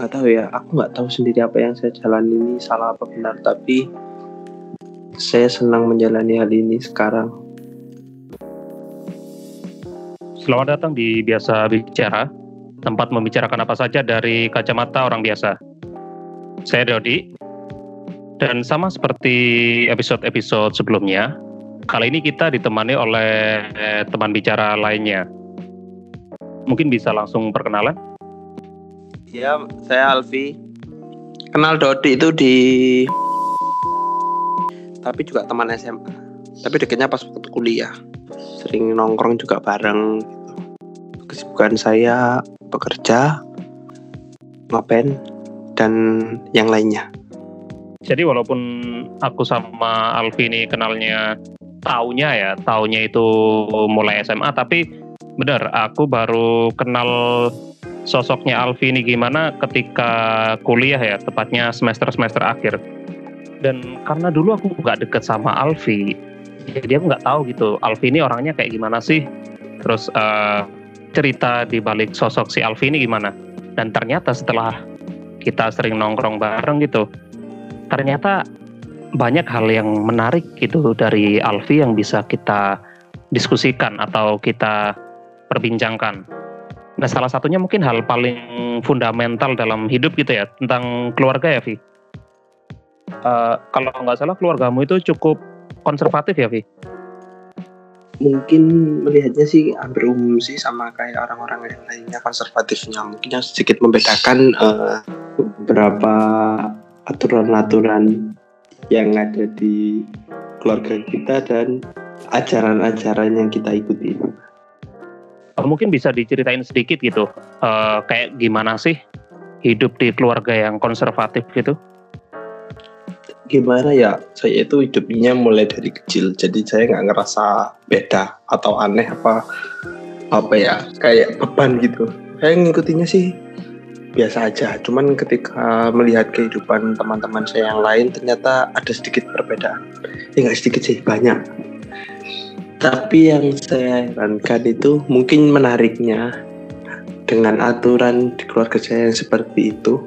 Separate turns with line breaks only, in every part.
nggak tahu ya aku nggak tahu sendiri apa yang saya jalani ini salah apa benar tapi saya senang menjalani hal ini sekarang
Selamat datang di Biasa Bicara, tempat membicarakan apa saja dari kacamata orang biasa. Saya Dodi, dan sama seperti episode-episode sebelumnya, kali ini kita ditemani oleh teman bicara lainnya. Mungkin bisa langsung perkenalan?
Ya saya Alfi. Kenal Dodi itu di tapi juga teman SMA tapi dekatnya pas waktu kuliah. Sering nongkrong juga bareng kesibukan saya bekerja ngapain dan yang lainnya.
Jadi walaupun aku sama Alfi ini kenalnya taunya ya, taunya itu mulai SMA, tapi benar aku baru kenal sosoknya Alfi ini gimana ketika kuliah ya, tepatnya semester-semester akhir. Dan karena dulu aku nggak deket sama Alfi, jadi aku nggak tahu gitu Alfi ini orangnya kayak gimana sih. Terus eh, cerita di balik sosok si Alfi ini gimana. Dan ternyata setelah kita sering nongkrong bareng gitu, ternyata banyak hal yang menarik gitu dari Alfi yang bisa kita diskusikan atau kita perbincangkan. Nah, salah satunya mungkin hal paling fundamental dalam hidup gitu ya, tentang keluarga ya, Vi. Eh, kalau nggak salah keluargamu itu cukup konservatif ya, Vi?
mungkin melihatnya sih hampir umum sih sama kayak orang-orang yang lainnya konservatifnya mungkin yang sedikit membedakan eh, beberapa aturan-aturan yang ada di keluarga kita dan ajaran-ajaran yang kita ikuti
mungkin bisa diceritain sedikit gitu, eh, kayak gimana sih hidup di keluarga yang konservatif gitu?
gimana ya? Saya itu hidupnya mulai dari kecil jadi saya nggak ngerasa beda atau aneh apa apa ya kayak beban gitu. Saya ngikutinya sih biasa aja cuman ketika melihat kehidupan teman-teman saya yang lain ternyata ada sedikit perbedaan. Ya nggak sedikit sih banyak tapi yang saya herankan itu mungkin menariknya dengan aturan di keluarga saya yang seperti itu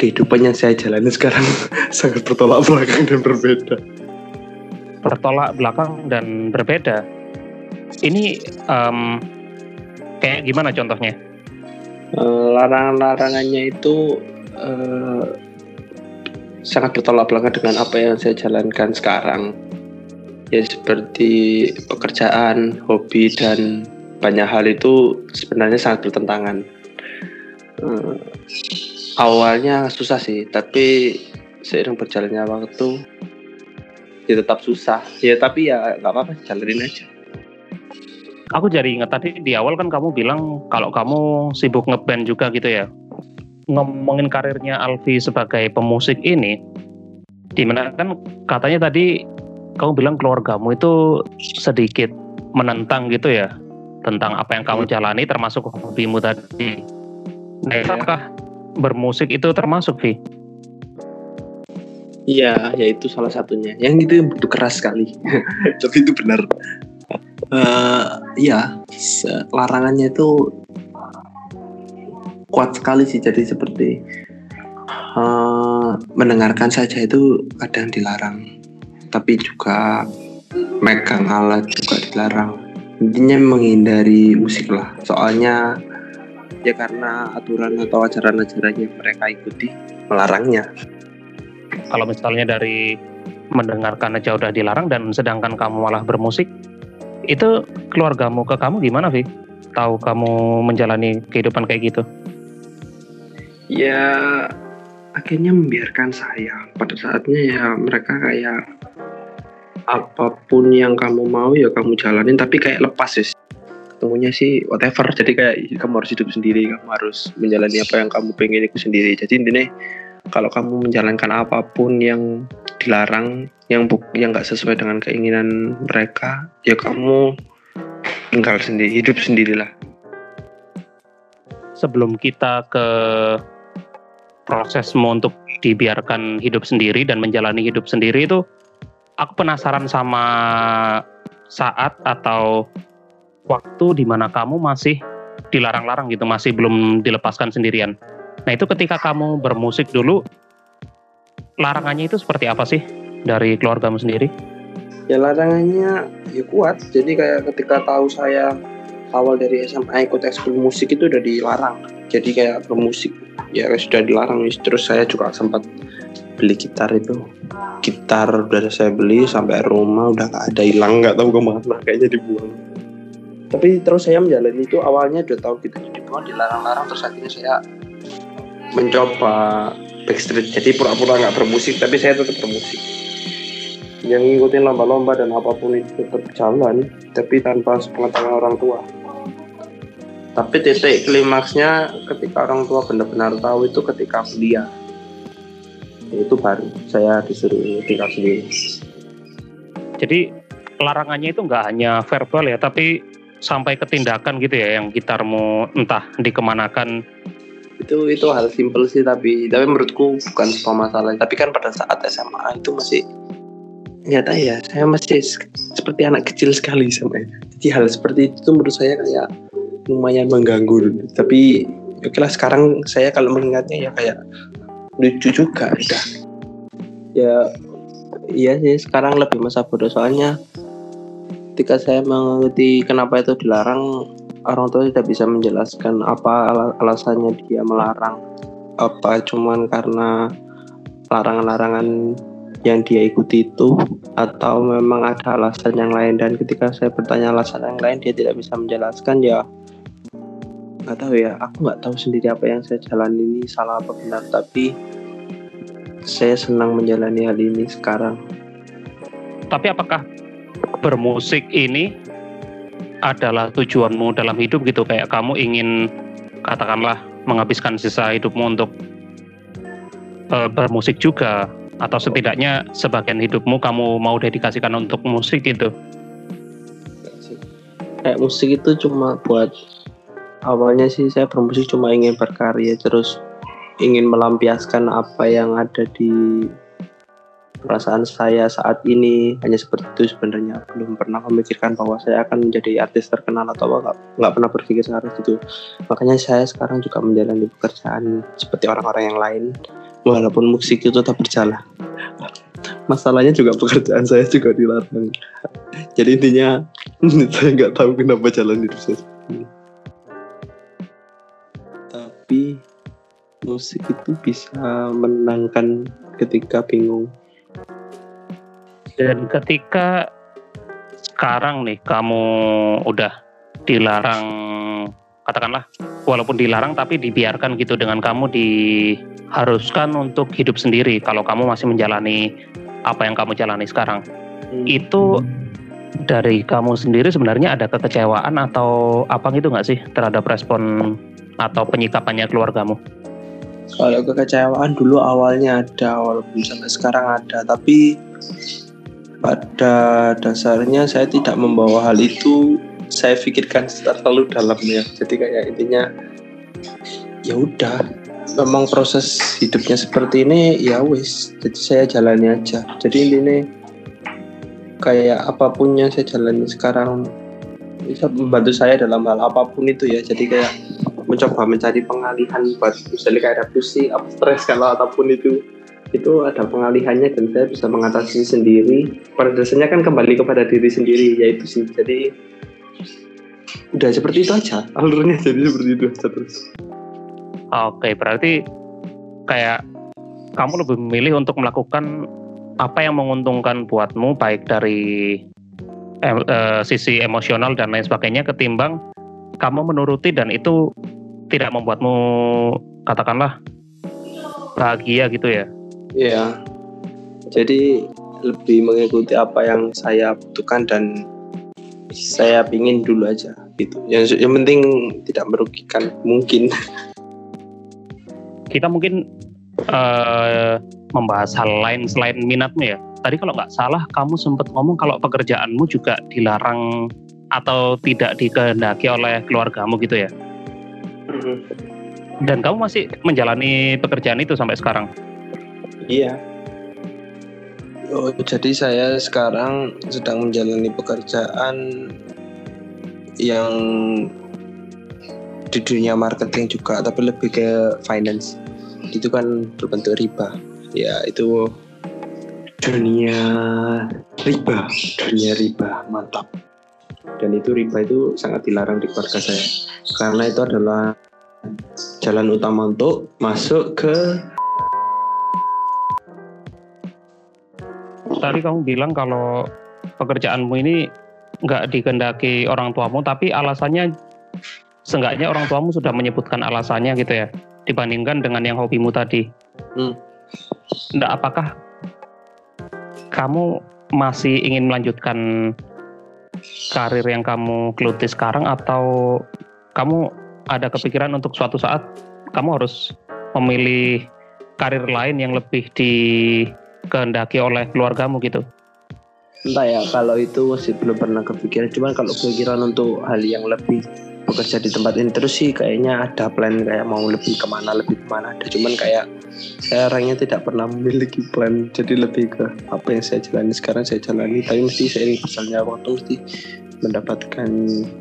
kehidupan yang saya jalani sekarang sangat bertolak belakang dan berbeda.
Bertolak belakang dan berbeda. Ini em, kayak gimana contohnya?
Eh, Larangan-larangannya itu eh, sangat bertolak belakang dengan apa yang saya jalankan sekarang. Ya seperti pekerjaan, hobi dan banyak hal itu sebenarnya sangat bertentangan. Eh, awalnya susah sih, tapi seiring berjalannya waktu ya tetap susah. Ya tapi ya nggak apa-apa, jalanin aja.
Aku jadi ingat tadi di awal kan kamu bilang kalau kamu sibuk ngeband juga gitu ya. Ngomongin karirnya Alfi sebagai pemusik ini, di mana kan katanya tadi kamu bilang keluargamu itu sedikit menentang gitu ya tentang apa yang kamu jalani termasuk hobimu tadi. Nah,
Iya.
apakah bermusik itu termasuk Vi?
Iya, ya itu salah satunya. Yang itu yang butuh keras sekali. Tapi itu benar. Eh, Iya, larangannya itu kuat sekali sih. Jadi seperti eh, mendengarkan saja itu kadang dilarang. Tapi juga megang alat juga dilarang. Intinya menghindari musik lah. Soalnya ya karena aturan atau ajaran-ajaran yang mereka ikuti melarangnya.
Kalau misalnya dari mendengarkan aja udah dilarang dan sedangkan kamu malah bermusik, itu keluargamu ke kamu gimana Vi? Tahu kamu menjalani kehidupan kayak gitu?
ya akhirnya membiarkan saya pada saatnya ya mereka kayak apa pun yang kamu mau ya kamu jalanin. Tapi kayak lepas sih ketemunya sih whatever. Jadi kayak kamu harus hidup sendiri. Kamu harus menjalani apa yang kamu pengen itu sendiri. Jadi intinya kalau kamu menjalankan apa pun yang dilarang yang bu yang nggak sesuai dengan keinginan mereka ya kamu tinggal sendiri hidup sendirilah.
Sebelum kita ke prosesmu untuk dibiarkan hidup sendiri dan menjalani hidup sendiri itu, aku penasaran sama saat atau waktu di mana kamu masih dilarang-larang gitu, masih belum dilepaskan sendirian. Nah itu ketika kamu bermusik dulu, larangannya itu seperti apa sih dari keluargamu sendiri?
Ya larangannya ya kuat. Jadi kayak ketika tahu saya awal dari SMA ikut ekskul musik itu udah dilarang. Jadi kayak bermusik ya sudah dilarang. Terus saya juga sempat beli gitar itu. Gitar udah saya beli sampai rumah udah gak ada hilang nggak tahu ke mana kayaknya dibuang. Tapi terus saya menjalani itu awalnya udah tahu gitu jadi dilarang-larang terus akhirnya saya mencoba backstreet. Jadi pura-pura nggak bermusik tapi saya tetap bermusik. Yang ngikutin lomba-lomba dan apa pun itu tetap jalan tapi tanpa sepengetahuan orang tua. Tapi titik klimaksnya ketika orang tua benar-benar tahu itu ketika kuliah itu baru saya disuruh tinggal sendiri.
Jadi larangannya itu nggak hanya verbal ya tapi sampai ke tindakan gitu ya yang gitarmu entah dikemanakan?
Itu itu hal simpel sih tapi tapi menurutku bukan sebuah masalah. Tapi kan pada saat SMA itu masih nyata ya saya masih seperti anak kecil sekali sama jadi hal seperti itu menurut saya kayak lumayan mengganggu. Tapi oke lah sekarang saya kalau mengingatnya ya kayak lucu juga. Udah. Ya iya sih sekarang lebih masa bodoh. Soalnya ketika saya mengerti kenapa itu dilarang orang tua tidak bisa menjelaskan apa al alasannya dia melarang. Apa cuman karena larangan-larangan yang dia ikuti itu atau memang ada alasan yang lain. Dan ketika saya bertanya alasan yang lain dia tidak bisa menjelaskan ya nggak tahu ya aku nggak tahu sendiri apa yang saya jalan ini salah apa benar tapi saya senang menjalani hal ini sekarang.
Tapi apakah bermusik ini adalah tujuanmu dalam hidup gitu? Kayak kamu ingin katakanlah menghabiskan sisa hidupmu untuk uh, bermusik juga? Atau setidaknya sebagian hidupmu kamu mau dedikasikan untuk musik gitu?
Kayak musik itu cuma buat awalnya sih saya bermusik cuma ingin berkarya terus ingin melampiaskan apa yang ada di perasaan saya saat ini. Hanya seperti itu sebenarnya. Belum pernah memikirkan bahwa saya akan menjadi artis terkenal atau apa. Nggak pernah berpikir sekarang itu makanya saya sekarang juga menjalani pekerjaan seperti orang-orang yang lain. Walaupun musik itu tetap berjalan. Masalahnya juga pekerjaan saya juga dilarang. Jadi intinya saya nggak tahu kenapa jalan hidup saya musik itu bisa menenangkan ketika bingung
dan ketika sekarang nih kamu udah dilarang katakanlah walaupun dilarang tapi dibiarkan gitu dengan kamu diharuskan untuk hidup sendiri kalau kamu masih menjalani apa yang kamu jalani sekarang hmm. itu dari kamu sendiri sebenarnya ada kekecewaan atau apa gitu nggak sih terhadap respon atau penyikapannya keluargamu?
Kalau kekecewaan dulu awalnya ada walaupun sampai sekarang ada tapi pada dasarnya saya tidak membawa hal itu. Saya pikirkan terlalu dalam ya. Jadi kayak intinya ya udah. Memang proses hidupnya seperti ini ya wis. Jadi saya jalani aja. Jadi intinya kayak apa pun yang saya jalani sekarang bisa membantu saya dalam hal apa pun itu ya. Jadi kayak mencoba mencari pengalihan buat misalnya kayak ada pusing apa stres kalau apa pun itu itu ada pengalihannya dan saya bisa mengatasi sendiri. Pada dasarnya kan kembali kepada diri sendiri yaitu sih. Jadi udah seperti itu aja. Alurnya jadi seperti itu aja terus.
Oke berarti kayak kamu lebih memilih untuk melakukan apa yang menguntungkan buatmu baik dari eh, eh, sisi emosional dan lain sebagainya ketimbang kamu menuruti dan itu tidak membuatmu katakanlah bahagia gitu ya
Iya. Jadi lebih mengikuti apa yang saya butuhkan dan saya pingin dulu aja gitu. Yang yang penting tidak merugikan mungkin.
Kita mungkin uh, membahas hal lain selain minatmu ya. Tadi kalau nggak salah kamu sempat ngomong kalau pekerjaanmu juga dilarang atau tidak dikehendaki oleh keluargamu gitu ya. Dan kamu masih menjalani pekerjaan itu sampai sekarang?
Iya. Oh, jadi saya sekarang sedang menjalani pekerjaan yang di dunia marketing juga tapi lebih ke finance itu kan berbentuk riba ya itu dunia riba dunia riba mantap dan itu riba itu sangat dilarang di keluarga saya karena itu adalah jalan utama untuk masuk ke
tadi kamu bilang kalau pekerjaanmu ini nggak dikendaki orang tuamu tapi alasannya seenggaknya orang tuamu sudah menyebutkan alasannya gitu ya dibandingkan dengan yang hobimu tadi. Hmm. Nggak apakah kamu masih ingin melanjutkan karir yang kamu geluti sekarang atau kamu ada kepikiran untuk suatu saat kamu harus memilih karir lain yang lebih dikehendaki oleh keluargamu gitu?
Entah ya, kalau itu masih belum pernah kepikiran. Cuman kalau kepikiran untuk hal yang lebih bekerja di tempat ini terus sih kayaknya ada plan kayak mau lebih ke mana lebih ke mana ada. Cuman kayak saya orangnya tidak pernah memiliki plan jadi lebih ke apa yang saya jalani sekarang saya jalani. Tapi mesti seiring berjalannya waktu mesti mendapatkan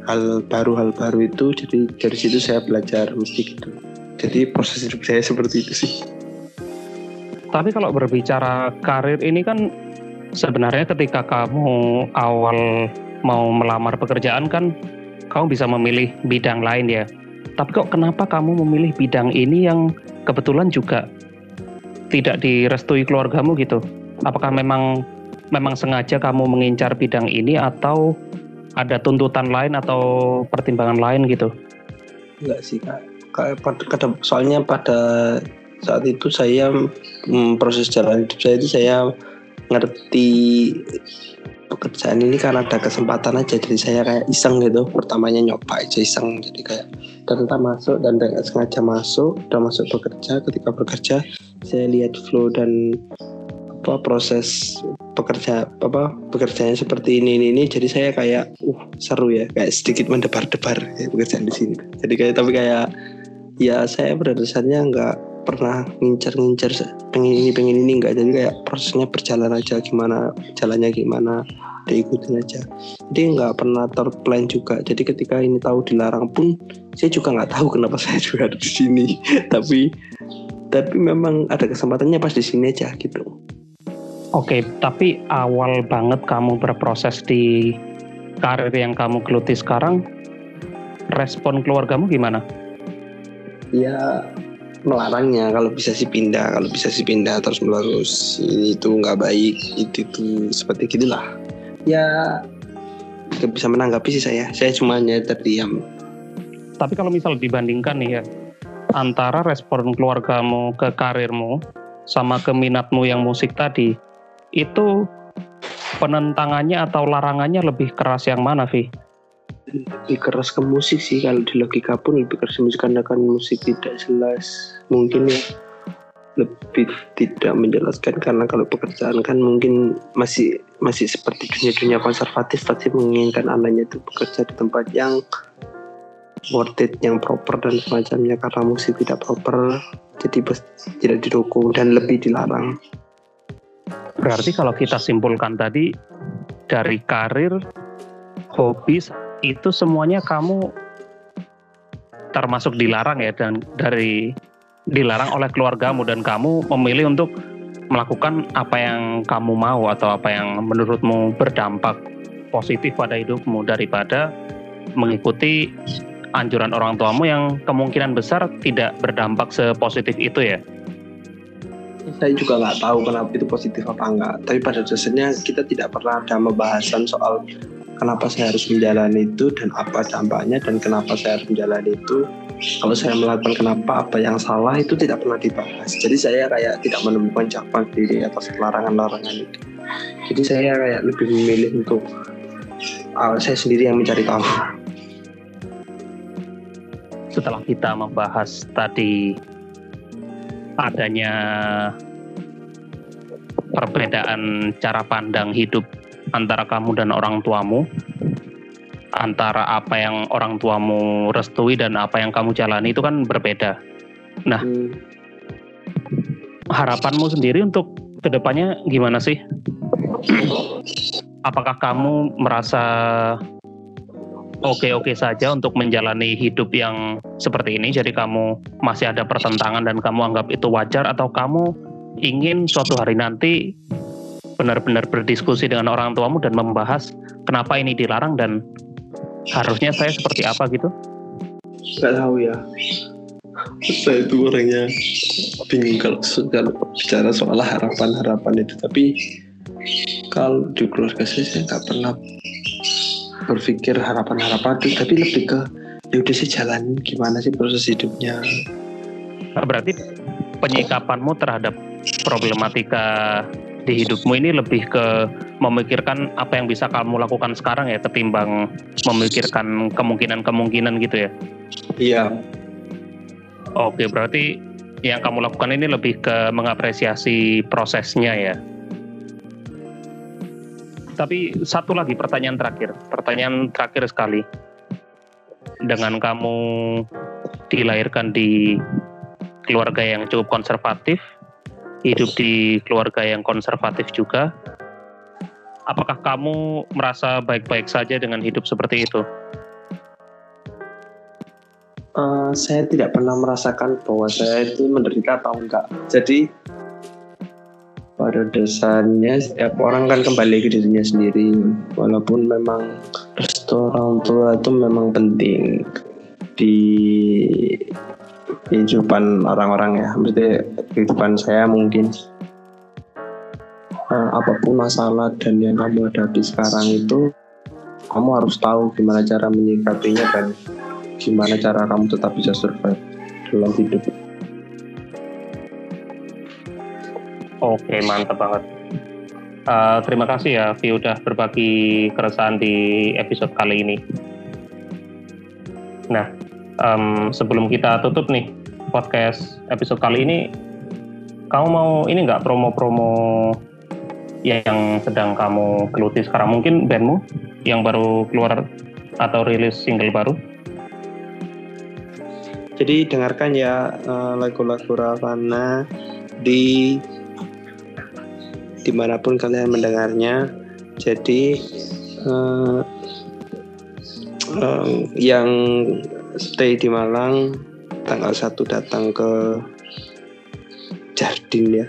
hal baru hal baru itu. Jadi dari situ saya belajar mesti gitu. Jadi proses hidup saya seperti itu sih.
Tapi kalau berbicara karir ini kan sebenarnya ketika kamu awal mau melamar pekerjaan kan kamu bisa memilih bidang lain ya. Tapi kok kenapa kamu memilih bidang ini yang kebetulan juga tidak direstui keluargamu gitu? Apakah memang memang sengaja kamu mengincar bidang ini atau ada tuntutan lain atau pertimbangan lain gitu?
Enggak sih kak. Soalnya pada saat itu saya hmm, proses jalan hidup saya itu saya ngerti pekerjaan ini karena ada kesempatan aja. Jadi saya kayak iseng gitu. Pertamanya nyoba aja iseng. Jadi kayak ternyata masuk dan dengan sengaja masuk udah masuk bekerja. Ketika bekerja saya lihat flow dan apa proses pekerja apa pekerjaannya seperti ini ini, ini. jadi saya kayak uh seru ya. Kayak sedikit mendebar-debar ya, pekerjaan di sini. Jadi kayak tapi kayak ya saya pada dasarnya nggak pernah ngincar-ngincar pengen ini pengen ini enggak jadi kayak prosesnya berjalan aja gimana jalannya gimana diikutin aja. Jadi nggak pernah terplan juga. Jadi ketika ini tahu dilarang pun saya juga nggak tahu kenapa saya juga ada di sini. Tapi tapi memang ada kesempatannya pas di sini aja gitu.
Oke, tapi awal banget kamu berproses di karir yang kamu geluti sekarang, respon keluargamu gimana?
Ya melarangnya. Kalau bisa sih pindah kalau bisa sih pindah terus menerus. Ini itu nggak baik itu itu seperti gitulah. Ya nggak bisa menanggapi sih saya. Saya cuma hanya terdiam.
Tapi kalau misal dibandingkan nih ya antara respon keluargamu ke karirmu sama keminatmu yang musik tadi itu penentangannya atau larangannya lebih keras yang mana Vi?
Lebih keras ke musik sih. Kalau di logika pun lebih keras ke musik karena kan musik tidak jelas. Mungkin ya lebih tidak menjelaskan karena kalau pekerjaan kan mungkin masih masih seperti dunia-dunia konservatif tapi menginginkan anaknya itu bekerja di tempat yang worth it yang proper dan semacamnya. Karena musik tidak proper jadi tidak didukung dan lebih dilarang.
Berarti kalau kita simpulkan tadi dari karir hobi itu semuanya kamu termasuk dilarang ya dan dari dilarang oleh keluargamu dan kamu memilih untuk melakukan apa yang kamu mau atau apa yang menurutmu berdampak positif pada hidupmu daripada mengikuti anjuran orang tuamu yang kemungkinan besar tidak berdampak sepositif itu ya.
Saya juga nggak tahu kenapa itu positif apa enggak. Tapi pada dasarnya kita tidak pernah ada pembahasan soal kenapa saya harus menjalani itu dan apa dampaknya dan kenapa saya harus menjalani itu. Kalau saya melakukan kenapa apa yang salah itu tidak pernah dibahas. Jadi saya kayak tidak menemukan jawaban diri atas larangan-larangan itu. Jadi saya kayak lebih memilih untuk uh, saya sendiri yang mencari tahu.
Setelah kita membahas tadi adanya perbedaan cara pandang hidup antara kamu dan orang tuamu, antara apa yang orang tuamu restui dan apa yang kamu jalani itu kan berbeda. Nah, hmm. harapanmu sendiri untuk ke depannya gimana sih? Apakah kamu merasa oke-oke saja untuk menjalani hidup yang seperti ini. Jadi kamu masih ada pertentangan dan kamu anggap itu wajar atau kamu ingin suatu hari nanti benar-benar berdiskusi dengan orang tuamu dan membahas kenapa ini dilarang dan harusnya saya seperti apa gitu?
Gak tahu ya. Saya itu orangnya bingung kalau, kalau bicara soal harapan-harapan itu. Tapi kalau di keluarga saya, saya nggak pernah berpikir harapan-harapan itu. Tapi lebih ke ya udah sih jalan gimana sih proses hidupnya.
Berarti penyikapanmu terhadap problematika di hidupmu ini lebih ke memikirkan apa yang bisa kamu lakukan sekarang ya ketimbang memikirkan kemungkinan-kemungkinan gitu ya.
Iya.
Oke, berarti yang kamu lakukan ini lebih ke mengapresiasi prosesnya ya. Tapi satu lagi pertanyaan terakhir, pertanyaan terakhir sekali. Dengan kamu dilahirkan di keluarga yang cukup konservatif, hidup di keluarga yang konservatif juga. Apakah kamu merasa baik-baik saja dengan hidup seperti itu?
Uh, saya tidak pernah merasakan bahwa saya itu menderita atau enggak. Jadi pada dasarnya setiap orang kan kembali ke dirinya sendiri. Walaupun memang restu orang tua itu memang penting di kehidupan orang-orang ya. Mesti kehidupan saya mungkin uh, apa pun masalah dan yang kamu hadapi sekarang itu kamu harus tahu gimana cara menyikapinya dan gimana cara kamu tetap bisa survive dalam hidup.
Oke mantap banget. Uh, terima kasih ya Vi udah berbagi keresahan di episode kali ini. Nah um, sebelum kita tutup nih podcast episode kali ini kamu mau ini nggak promo-promo yang sedang kamu geluti sekarang? Mungkin bandmu yang baru keluar atau rilis single baru?
Jadi dengarkan ya uh, lagu-lagu Ravana di di mana pun kalian mendengarnya. Jadi uh, uh, yang stay di Malang tanggal 1 datang ke Jardin ya.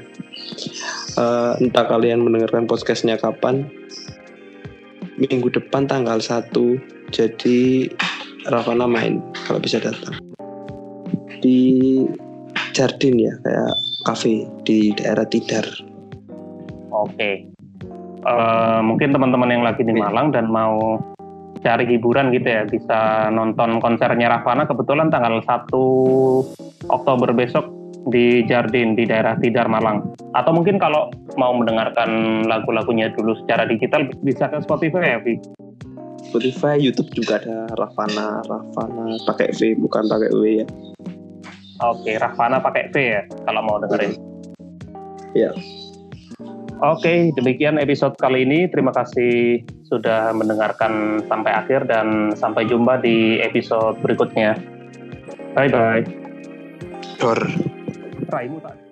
Uh, entah kalian mendengarkan podcastnya kapan. Minggu depan tanggal 1 jadi Ravana main kalau bisa datang. Di Jardin ya kayak cafe di daerah Tidar.
Oke. Okay. uh, eh, mungkin teman-teman yang lagi di Malang dan mau cari hiburan gitu ya. Bisa nonton konsernya Ravana kebetulan tanggal 1 Oktober besok di Jardin di daerah Tidar Malang. Atau mungkin kalau mau mendengarkan lagu-lagunya dulu secara digital bisa ke Spotify ya Vi?
Spotify YouTube juga ada Ravana Ravana pakai V bukan pakai W ya.
Oke Ravana pakai V ya kalau mau dengerin.
Ya
Oke, demikian episode kali ini. Terima kasih sudah mendengarkan sampai akhir dan sampai jumpa di episode berikutnya. Bye bye.
Dor.
Raimu tak